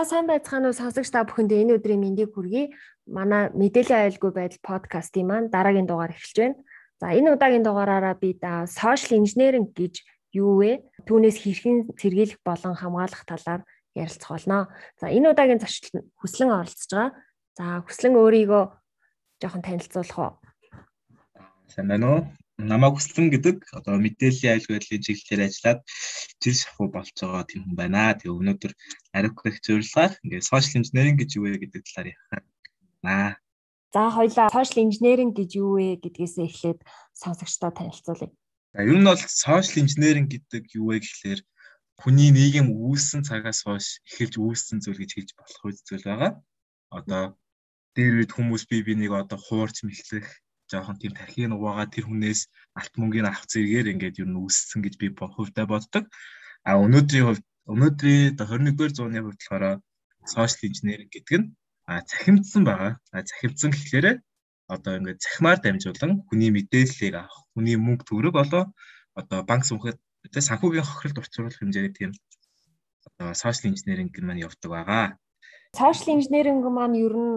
За сайн байцгаана уу сонсогч та бүхэнд энэ өдрийн мэндийг хүргэе. Манай мэдээллийн аюулгүй байдал подкастын маань дараагийн дугаар эхэлж байна. За энэ удаагийн дугаараараа би social engineering гэж юу вэ? Түүнээс хэрхэн сэргийлэх болон хамгаалах талаар ярилцах болно. За энэ удаагийн зочлол хүслэн оролцож байгаа. За хүслэн өөрийгөө жоохон танилцуулах уу? Сайн байна уу? Намайг хүслэн гэдэг одоо мэдээллийн аюулгүй байдлын чиглэлээр ажиллаад жир шахуу болж байгаа тийм хүн байна. Тэгээ өнөөдөр Арикх зөвлөгөөр ингээд social engineering гэж юу вэ гэдэг талаар ярих. За хоёлаа social engineering гэж юу вэ гэдгээсээ эхлээд сонсогчдод танилцуулъя. За ер нь бол social engineering гэдэг юу вэ гэхлээр хүний нийгэм үүссэн цагаас хойш эхэлж үүссэн зүйл гэж хэлж болох үйл зүйл байгаа. Одоо дээр үед хүмүүс бие биенийг одоо хуурч мэхлэх жоохон тийм тархийг угаагаа тэр хүнээс алт мөнгөний авах зэрэгээр ингээд юу нүссэн гэж би хувьдаа боддог. А өнөөдрийн хувьд өнөөдрийн 21-р зууны хувьд болохоор social engineering гэдэг нь а цахимдсан байгаа. А цахимдсан гэхлээрээ одоо ингээд цахимаар дамжуулан хүний мэдээллийг авах, хүний мөнгө төгрөг болоо одоо банк сүнхэд санхүүгийн хохиролд орчруулах хэмжээний тийм одоо social engineering маань явдаг байгаа. Social engineering маань ер нь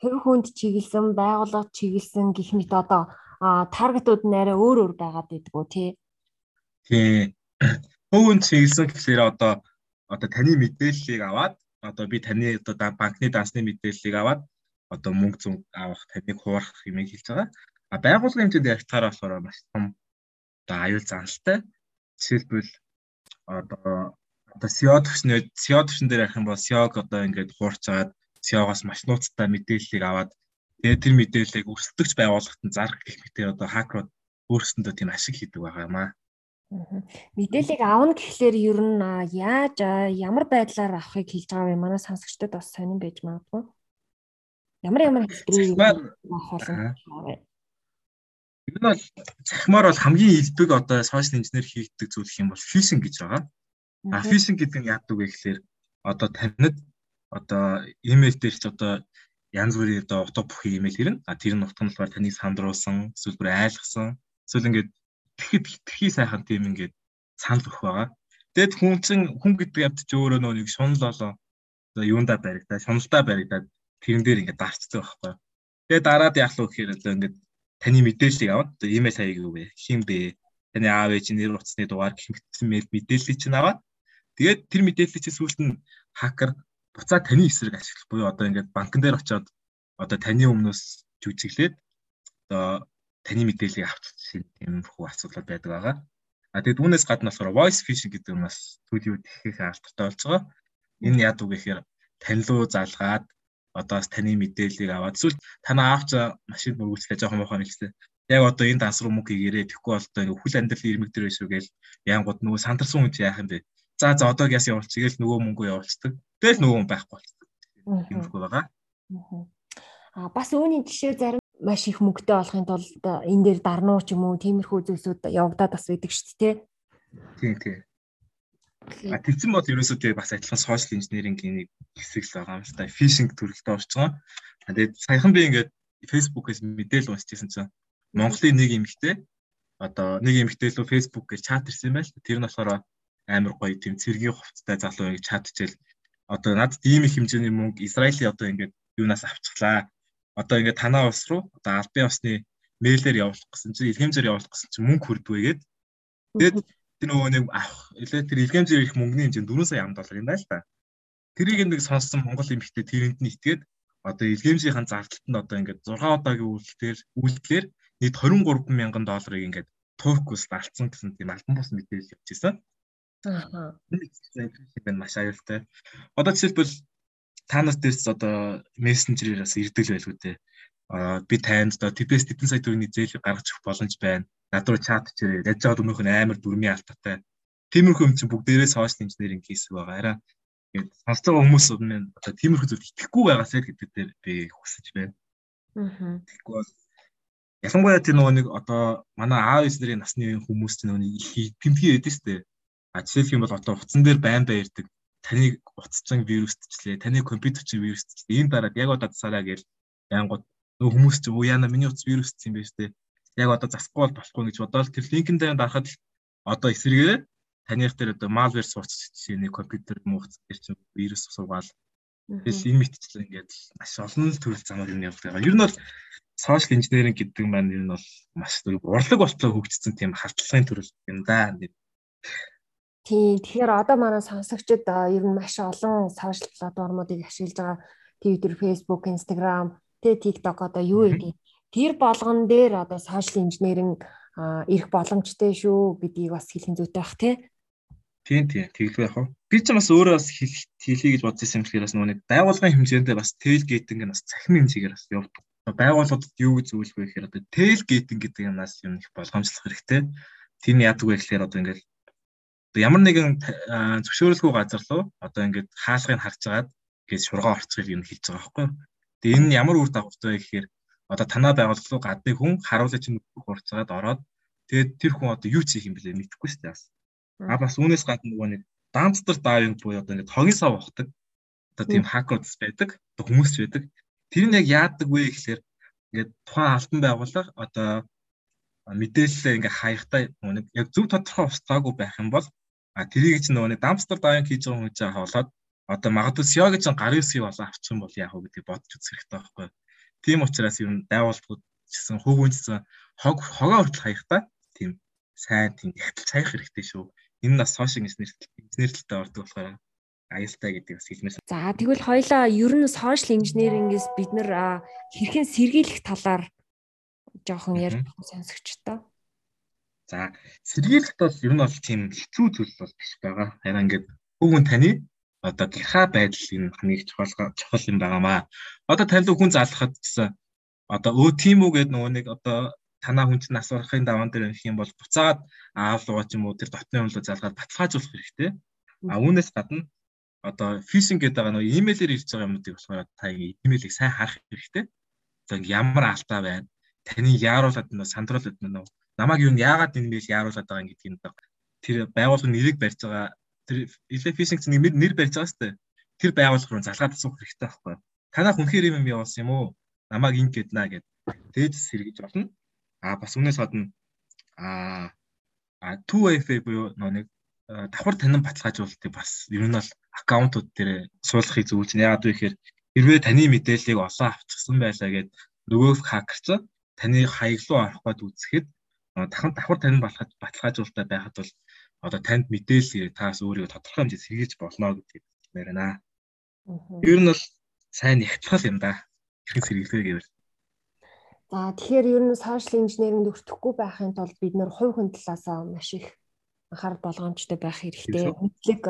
хувь хүнд чиглэсэн, байгууллага чиглэсэн гэх мэт одоо таргетууд нь арай өөр өөр байгаад байдгүй тий. Тий. Хувь хүнд чиглэсэн гэхээр одоо одоо таны мэдээллийг аваад одоо би таны одоо банкны дансны мэдээллийг аваад одоо мөнгө зүг авах таныг хуурах юм хэлж байгаа. А байгууллагын хэмжээнд ярихтаар болохоор маш том одоо аюул заналтай. Жишээлбэл одоо одоо SEO төвчнөө SEO төвчн дээр ярих юм бол SEO-г одоо ингээд хуурч агаад SEO-гоос маш нууцтай мэдээллийг аваад тэгээд тэр мэдээллийг өрсөлдөгч байгууллагт нь зарах гэх мэтээр одоо хакерууд өөрсөндөө тийм ашиг хийдэг байгаа юм аа. Мэдээллийг авна гэхлээр ер нь яаж ямар байдлаар авахыг хэлж байгаа юм манай сонсогчдод бас сонирн байж магадгүй. Ямар ямар хэлбэрийг авах болно. Энэ бол захимаар бол хамгийн илбэг одоо social engineer хийгдэг зүйл юм бол phishing гэж байгаа. А phishing гэдэг нь яадаг вэ гэхээр одоо танид одоо имэйл дээр ч одоо янз бүрийн одоо утга бүхий имэйл ирнэ. А тэр нь утга нь болохоор таныг сандруулсан, эсвэл бүр айлгсан, эсвэл ингээд тэгэхэд хитрхи сайхан тийм ингээд санал өгөх байгаа. Тэгэд хүн чинь хүн гэдэг явд ч өөрөө нөө нэг шунал болоо одоо юундаа баригдаа, шуналдаа баригдаад тэрэн дээр ингээд дарцдаг байхгүй. Тэгээд дараад яах вэ гэхээр одоо ингээд таны мэдээллийг аваад одоо имэйл хаяг юу вэ? Хин бэ? Таны аав ээж нэр утасны дугаар гэх мэт мэдээллийг чинь аваад тэгээд тэр мэдээллийг чинь сүүлд нь хакер буцаад таны эсрэг ашиглах буюу одоо ингээд банкн дээр очиод одоо таны өмнөөс жүжиглээд одоо таны мэдээллийг авчих тийм хүү асуудал байдаг байгаа. А тэгээд үүнээс гадна болохоор voice phishing гэдэг нь бас төлөв ихэх алдартай болж байгаа. Энэ яад үг гэхээр танилуу залгаад одоо таны мэдээллийг аваад эсвэл танаа авч машин мөргүүлчихлээ жоохон мохоо нэгсэн. Яг одоо энэ данс руу мөнгө хийгээрээ тэгэхгүй бол одоо өхөл амьдрал ирмэг дээр шүү гээл яангууд нөгөө сандарсан хүн яах юм бэ? За за одоо яс явуулчих гээл нөгөө мөнгөө явуулцдаг. Тэгэл нөгөө хүн байхгүй болчихсон. юм шиг байгаа. Аа бас үүний жишээ зарим маш их мөнгөтэй болохын тулд энэ дээр дарнуу ч юм уу тиймэрхүү зүйлсүүд явагдаад бас байдаг шүү дээ. Тийм тийм. А тэгсэн бол ерөөсөө тэгээ бас адилхан social engineering-ийн хэсэг л байгаа юм л та. Phishing төрөлтөд орж байгаа. Тэгээд саяхан би ингээд Facebook-ээс мэдээлэл уншижсэн чинь Монголын нэг эмэгтэй одоо нэг эмэгтэй лөө Facebook гэж чат ирсэн байл. Тэр нь болохоор амар гоё тийм цэргийн хувцастай залуу чат хичээл одоо надад ийм их хэмжээний мөнгө Израилийн одоо ингээд юунаас авчихлаа. Одоо ингээд танаа ус руу одоо албан ёсны мэйлээр явуулах гэсэн чинь илгээмжээр явуулах гэсэн чинь мөнгө хүрдгүйгээд тэгээд тэр нөгөө нэг авах илээ тэр илгээмжээр их мөнгөний хэмжээ 4 сая ам доллар юм байна л да. Тэрийг нэг сонссон Монгол эмэгтэй тэрэнд нь итгээд одоо илгээмжийн зардалтанд одоо ингээд 6 удаагийн үйлдэлээр үйлдэлээр нийт 23 мянган долларыг ингээд Туркус алдсан гэсэн тийм альбан бус мэдээлэл явуулчихсан. Аа. Маш аюултай. Одоо жишээлбэл та нар дээрс одоо мессенжерээр бас ирдэг л байлгүй дээ. Аа би танд одоо тэдээс тэдэн сая төгрөгийн зээл гаргаж өгөх боломж байна. Над руу чат чирээ. Яаж жаад өнөөх нь амар дүрмийн алтатай. Тиймэрхүү юм чинь бүгдээрээ social engineering хийсэг байгаа. Араа ингээд сонсож байгаа хүмүүс өмнө одоо тиймэрхүү зүйл итгэхгүй байгаасаа гэдэг дээр би хүсэж байна. Аа. Тэгэхгүй бол ялангуяа тэр нөгөө нэг одоо манай аав ээжнэрийн насны хүмүүс чинь нөгөө их тэмдгий ядэн штэ жишээлх юм бол одоо утсан дээр байн баярдаг таныг утасчин вирусчлээ, таны компьютерчин вирусчлээ. Энэ дараад яг одоо засаараа гээл янгууд нөө хүмүүс чи уу яана миний утас вирусцсан юм байна штэ. Яг одоо засахгүй бол болохгүй гэж бодоод тэр линкэн дээр дарахад одоо эсрэгээр таних дээр одоо malware чинь нэг компьютер мууц дээр чинь вирус суугаал Тэгэл энэ мэтчлэн ингээд маш олон төрөл замаар юм явдаг. Ер нь бол social engineering гэдэг маань ер нь бол маш урлаг болтлоо хөгжсөн тийм халтлагын төрөл юм да. Тийм. Тэгэхээр одоо манай сонсогчид ер нь маш олон social платформуудыг ашиглаж байгаа. Twitter, Facebook, Instagram, тэ TikTok одоо юу гэдэг. Тэр болгон дээр одоо social engineering ирэх боломжтой шүү гэдгийг бас хэлэх зүйтэй бах тий. Тийм тийм тэглэв яах вэ? Би ч бас өөрөө бас хэлхий гэж бодсон юм шиг бас нөгөө байгууллагын хэмжээндээ бас tailgating нь бас цахим хэмжээгээр бас явдаг. Байгууллагуудад юу гэж зөвлөх вэ гэхээр одоо tailgating гэдэг юмнаас юм их болгоомжлох хэрэгтэй. Тэр нь яадаг вэ гэхээр одоо ингээд ямар нэгэн зөвшөөрөлгүй газар руу одоо ингээд хаалгыг харж агаад гэж шургаа орцгийг юм хэлж байгаа байхгүй. Тэгээ энэ нь ямар үр дагавартай вэ гэхээр одоо танаа байгууллага руу гадны хүн харуулж чинь бүх урцгаад ороод тэгээд тэр хүн одоо юу хийх юм бэлээ мэдэхгүй шүү дээ. А бас үүнээс гадна нөгөө нэг даамцтар даавинг буюу одоо ингээд хогийн сав ухдаг. Одоо тийм хакерс байдаг. Одоо хүмүүс байдаг. Тэр нь яг яадаг вэ гэхээр ингээд тухайн алтан байгууллага одоо мэдээлэлээ ингээ хаяхтай нөгөө нэг яг зөв тодорхой устгаагүй байх юм бол а тэрийг чинь нөгөө нэг даамцтар даавинг хийж байгаа хүн чинь хаолоод одоо магадгүй SEO гэж гарын SEO болоо авчих юм бол яах вэ гэдгийг бодож үзэх хэрэгтэй байхгүй. Тийм учраас ер нь байгууллагууд гэсэн хөвгүнцсэн хог хогоо хүртэл хаяхтай тийм сайн тийм ихтэл цаях хэрэгтэй шүү энэ нас сошиал инженерлэлтэй ордог болохоор аюултай гэдэг бас хэлмээр. За тэгвэл хоёлаа ер нь сошиал инженерингээс бид нэр хэрхэн сэргийлэх талаар жоохон ярих сонсогчтой. За сэргийлэх бол ер нь бол тийм хэцүү зүйл бол биш байгаа. Харин ингээд бүгэн таны одоо гэрхаа байдал энэ хамгийн чухал чухал юм байгаамаа. Одоо танил хүн залгахад гэсэн одоо өө тийм үү гэдэг нөгөө нэг одоо танаа хүн чинь асуурахын даван дээр ирэх юм бол буцаад аав руу ч юм уу тэр дотны хүн руу залгаад баталгаажуулах хэрэгтэй. А үүнээс гадна одоо фишинг гэдэг байгаа нөгөө имэйлээр ирж байгаа юмнуудыг болохоор та имэйлийг сайн харах хэрэгтэй. Одоо ямар алдаа байна? Таны яаруулад нөө сандруулад нөө намайг юу яагаад энэ мэйл яаруулад байгаа юм гэдгийг тэр байгууллагын нэрийг барьж байгаа тэр илээ фишинг чинь нэр барьж байгаа сте. Тэр байгууллага руу залгаад асуух хэрэгтэй байхгүй. Танаа хүнхээр юм явуулсан юм уу? Намайг ингэ гэднэ гэд. Тэгж сэргэж болно. А бас үнээс гадна а 2FA буюу нэг давхар танин баталгаажуулалтыг бас ер нь бол аккаунтууд дээр суулгахыг зөвлөж байна. Яагаад вэ гэхээр хэрвээ таны мэдээллийг олон авчихсан байлаа гэд нөгөө хакерч таны хаяг руу орох гээд үзэхэд дахин давхар танин баталгаажуулалтаа байхад бол одоо танд мэдээлэл таас өөрийгөө тодорхой хэмжээд сэргийлж болно гэдгийг хэлмээр байна. Ер нь бол сайн ихтгэл юм да. Хэрхэн сэргийлэх гэвэл За тэгэхээр ер нь social engineering өртөхгүй байхын тулд бид нэр хувь хүн талаас маш их анхаарал болгоомжтой байх хэрэгтэй. Мэдлэг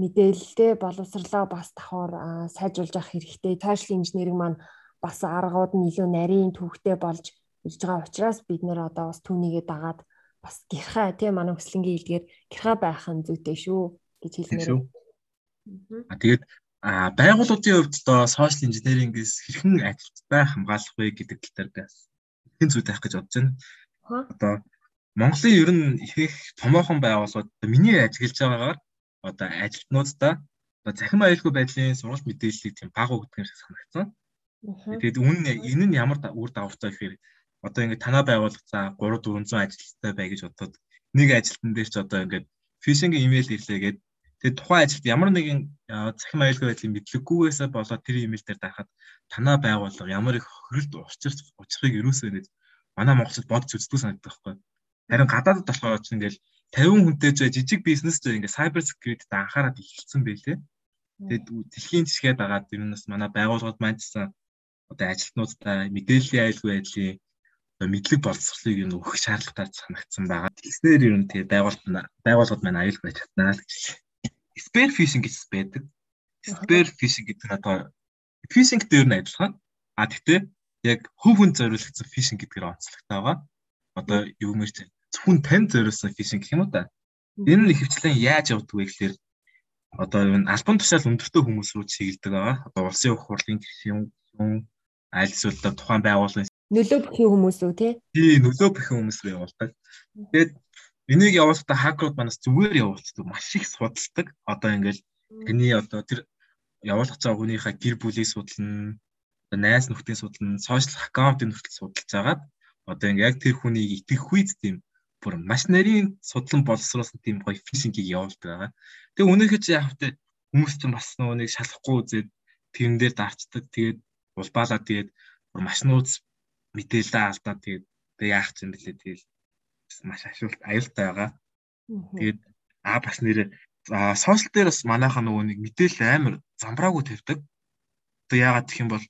мэдээлэлтэй боловсрлоо бас давхар сайжруулж авах хэрэгтэй. Social engineering маань бас аргууд нь илүү нарийн төвхтэй болж ирж байгаа учраас бид нэр одоо бас түүнийгээ дагаад бас гэрхаа тийм манай хөслөнгийн хэлдгээр гэрхаа байх нь зүйтэй шүү гэж хэлмээр. А тэгээд А байгууллагын хувьд одоо social engineering-ээс хэрхэн ажилттай хамгаалах вэ гэдэг тал дээр бас хэн зүй таах гэж бодож байна. Одоо Монголын ер нь их томоохон байгууллагууд миний ажиглаж байгаагаар одоо ажилтнуудаа одоо захим аюулгүй байдлын сургалт мэдээллийг тийм баг өгдөг юм шиг санагдсан. Тэгээд үнэн энэ нь ямар үр дагавартай гэхээр одоо ингээд танаа байгууллага за 3 400 ажилтнтай бай гэж бодоод нэг ажилтан дээр ч одоо ингээд фишинг имэйл ирлээ гэдэг Тэгээд тухайн ажилд ямар нэгэн захим аюулгүй байдлын мэдлэггүйгээсээ болоод тэр имэйл дээр дарахад танаа байгууллага ямар их хөрөлд учирч учрахыг юусоо нэг манай Монголд бодож үздэг санагддаг байхгүй. Харин гадаадд болохоор ч ингээл 50 хүнтэй ч жижиг бизнес ч ингээ cyber security-д анхаарал ихэлсэн байлээ. Тэгээд дэлхийн жишгээд байгаа ер нь бас манай байгууллагууд маань ч гэсэн одоо ажилтнуудаа мэдээллийн аюулгүй байдлын мэдлэг боловсролыг юу өгөх шаардлагатай санагдсан байгаа. Тэгснээр ер нь тэгээ байгууллагууд байгууллагууд маань аюулгүй байж чаднаа л гэж spear fishing гэж байдаг. Spear fishing гэдэг нь одоо fishing дээр нь адилхан. А тэгтээ яг хөв хүн зориулагдсан fishing гэдгээр онцлогтой байгаа. Одоо юу мэр зөвхөн тань зориулсан fishing гэх юм уу та. Энэ нь ихэвчлэн яаж явдаг вэ гэхээр одоо энэ альбан тушаал өндөртөө хүмүүс рүү чиглэдэг байгаа. Одоо улсын их хурлын гишүүн эсвэл тухайн байгууллагын нөлөө бүхий хүмүүс үү тий? Тий, нөлөө бүхий хүмүүс явуулдаг. Тэгээд Энийг явуулахдаа хакерууд манаас зүгээр явуулдаг. Маш их судалдаг. Одоо ингээл тэрний одоо тэр явуулах цаг хүнийхээ гэр бүлийг судална, найз нөхдийн судална, сошиал аккаунтын хүртэл судалж агаад одоо ингээ яг тэр хүнийг итгэх үед тийм бүр маш нарийн судлан боловсруулсан тийм гоё фишингийг явуулдаг байгаа. Тэгээ өнөөхөж хөтэ хүмүүс ч бас нэг шалахгүй үзээд тэрэн дээр дарцдаг. Тэгээд улбаалаа тэгээд маш нууц мэдээлэл алдаад тэгээд тэг яах юм бэлээ тэгээд маш ашуулт аюултай байгаа. Тэгээд аа бас нэрээ сошиал дээр бас манайхаа нөгөө нэг мэдээлэл амар замбраагүй тавьдаг. Одоо яагаад гэх юм бол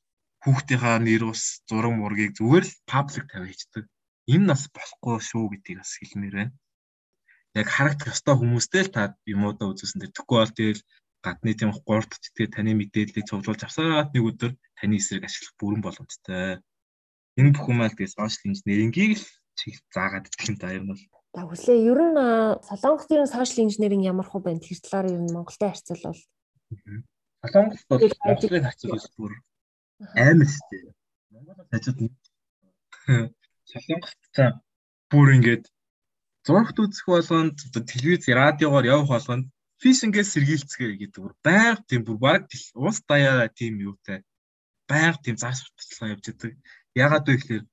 хүүхдийнхаа нэр ус зураг мургийг зүгээр л паблик тавьчихдаг. Энэ нас болохгүй шүү гэдгийг бас хэлмээр байна. Яг харагдах ёстой хүмүүстэй л та юмудаа үзүүлсэн дээр тэгэхгүй бол тэгэл гадны тийм гурд тэгээ таны мэдээллийг цуглуулж авсаад нэг өдөр таны эсрэг ашиглах бүрэн боломжтой. Энэ бүхэн мал тэгээ сошиал инженерингийг л чиг заагаад идэх юм да юм бол. За хүлээ. Ер нь Солонгос ер нь сошиал инженеринг ямар хөө байна? Тэр талаар ер нь Монголтой харьцуулбал Солонгос бол Монголыг харьцуулбал бүр амар дээ. Монгол хажууд нь. Солонгост бүр ингээд зургт үзэх болгонд телевиз радиогоор явах болгонд фишингээс сэргийлцгээ гэдэг бүр байнга тийм бүр баг уус даяа тийм юутай. Байнга тийм заас сурталчилгаа явж байгаа. Ягаад вэ гэхээр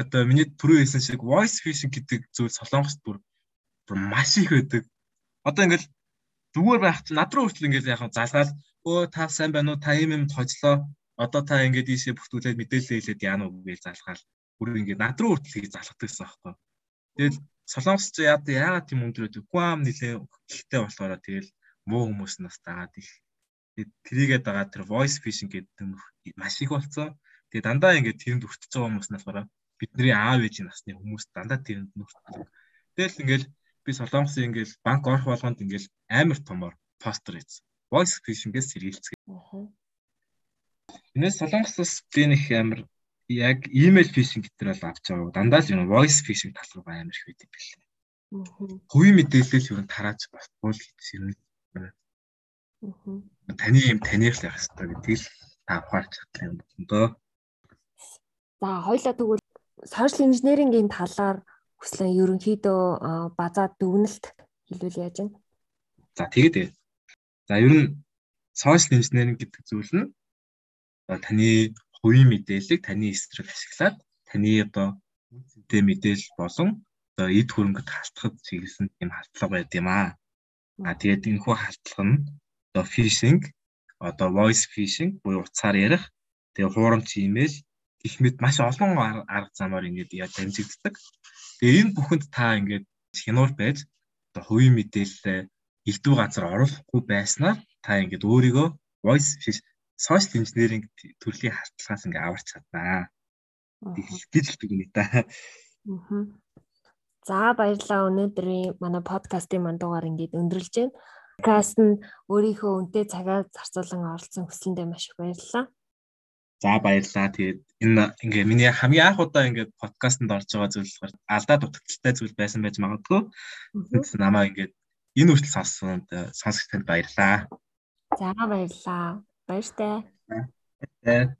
одоо миний түрүү хэлсэн шиг voice phishing гэдэг зүйл солонгост бүр маш их байдаг. Одоо ингээл зүгээр байх чинь над руу хүртэл ингээл яг залгаал өө та сайн байна уу та юм юм хожлоо одоо та ингээд ийшээ бүртгүүлээд мэдээлэл хэлээд яана уу гэж залгаал бүр ингээд над руу хүртэл хийж залгадаг гэсэн байхгүй. Тэгэл солонгосч яа яагаад тийм өндрөөд гуам нилээ ихтэй болохоор тэгэл муу хүмүүс нас дагаад их тэрийгээд байгаа тэр voice phishing гэдэг нь маш их болцсон. Тэгээ дандаа ингээд тэрэнд өртөж байгаа хүмүүс нас болохоор бидний аав ээжийн насны хүмүүс дандаа тэрэнд нүртдэг. Тэгэл ингээл би солонгосын ингээл банк орох болгонд ингээл амар томор постэр хийсэн. Voice phishing-гээс сэргийлцгээ. Энэс солонгосоос би нэг амар яг email phishing гэтэр бол авч байгаа. Дандаа л юм voice phishing тал руу амар их байд юм билээ. Хувийн мэдээлэл юу тарааж болохгүй л гэсэн юм. Таны юм таних л байх хэрэгтэй гэдгийг та ухаарч чадлаа юм доо. За хоёлаа тэгвэл сошиал инженерингийн талаар хүслэн ерөнхийдөө базаа дүгнэлт хэлвэл яаж вэ? За тэгээд за ер нь сошиал инженеринг гэдэг зүйл нь таны хувийн мэдээллийг таны эсрэг ашиглаад таны одоо үнэтэй мэдээлэл болон одоо эд хөрөнгөд халтахад чиглэсэн тийм халдлага байд юм аа. А тэгээд энэ хүү халдлага нь одоо phishing, одоо voice phishing буюу утсаар ярих, тэгээд хуурамч имэйл гэх мэт маш олон арга замаар ингээд яаж дамжигддаг. Тэгээд энэ бүхэнд та ингээд хянуур байж одоо хувийн мэдээлэлээ элдв газар оруулахгүй байснаар та ингээд өөрийгөө voice social engineering төрлийн хартлагаас ингээ аварч чаднаа. гэж хэлдэг юм да. За баярлалаа өнөөдрийн манай подкастын мандуугаар ингээд өндөрлж байна. Подкаст нь өөрийнхөө үнэтэй цагаа зарцуулан оролцсон хүсэлтэнд маш их баярлалаа. За баярлалаа. Тэгээд энэ ингээ миний хамгийн анх удаа ингээд подкастэнд орж байгаа зүйл болохоор алдаа дутагдaltaй зүйл байсан байж магадгүй. Тэгээс намаа ингээд энэ хүртэл сонссон сонсогч танд баярлалаа. За баярлалаа. Баяртай. Баяртай.